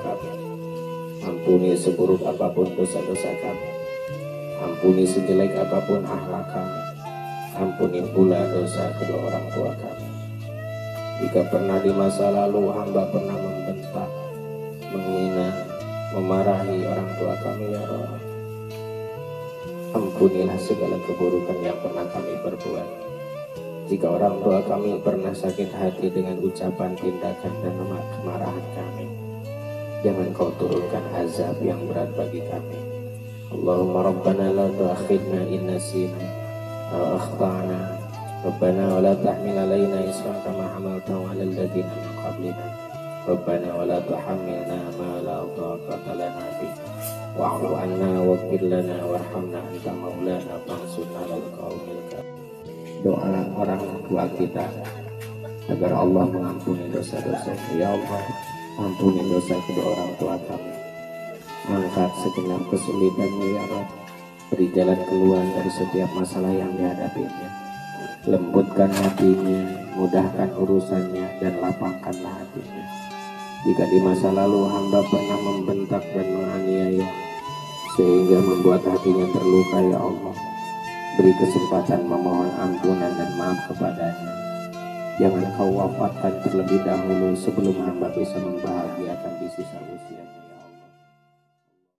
kami. Ampuni seburuk apa pun dosa-dosa kami. Ampuni sejelek apa pun akhlak kami. Ampuni pula dosa kedua orang tua kami. Jika pernah di masa lalu hamba pernah membentak, menghina, memarahi orang tua kami ya Allah. Ampunilah segala keburukan yang pernah kami perbuat. Jika orang tua kami pernah sakit hati dengan ucapan, tindakan, dan kemarahan kami, jangan kau turunkan azab yang berat bagi kami. Allahumma Rabbana la tuakhidna in nasina aw akhtana. Rabbana wa la tahmil alaina isran kama hamaltahu ala alladhina min qablina. Rabbana wa la tuhammilna ma la taqata lana bih wa'fu anna waghfir lana warhamna anta maulana fansurna alal qaumil Doa orang tua kita agar Allah mengampuni dosa-dosa. Ya Allah, ampuni dosa kedua orang tua kami. Angkat segenap kesulitannya ya Rob. Beri jalan keluar dari setiap masalah yang dihadapinya. Lembutkan hatinya mudahkan urusannya dan lapangkanlah hatinya. Jika di masa lalu hamba pernah membentak dan menganiaya sehingga membuat hatinya terluka ya Allah beri kesempatan memohon ampunan dan maaf kepadanya jangan kau wafatkan terlebih dahulu sebelum hamba bisa membahagiakan